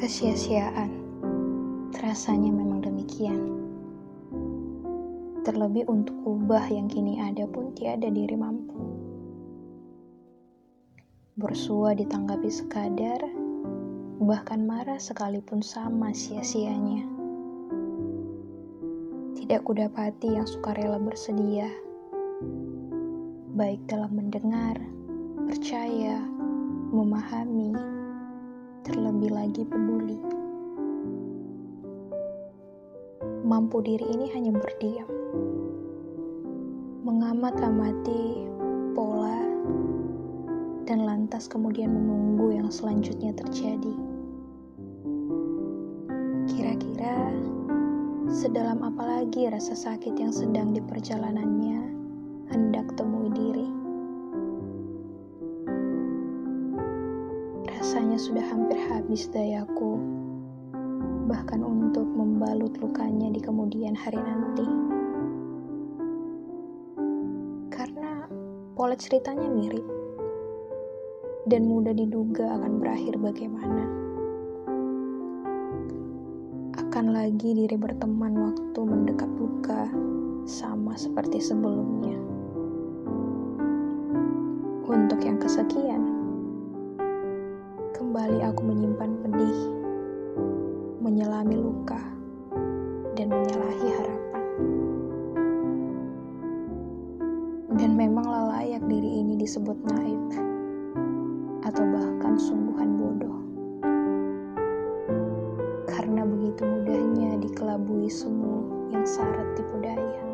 Kesia-siaan, rasanya memang demikian. Terlebih untuk ubah yang kini ada pun tiada diri mampu. Bersua ditanggapi sekadar, bahkan marah sekalipun sama sia-sianya. Tidak kudapati yang sukarela bersedia, baik dalam mendengar, percaya, memahami, terlebih lagi peduli. Mampu diri ini hanya berdiam, mengamat-amati pola, dan lantas kemudian menunggu yang selanjutnya terjadi. Kira-kira sedalam apa lagi rasa sakit yang sedang di perjalanannya hendak temui Rasanya sudah hampir habis dayaku, bahkan untuk membalut lukanya di kemudian hari nanti. Karena pola ceritanya mirip dan mudah diduga akan berakhir bagaimana. Akan lagi diri berteman waktu mendekat luka sama seperti sebelumnya. Untuk yang kesekian, kembali aku menyimpan pedih, menyelami luka, dan menyalahi harapan. Dan memanglah layak diri ini disebut naif, atau bahkan sungguhan bodoh. Karena begitu mudahnya dikelabui semu yang syarat tipu daya.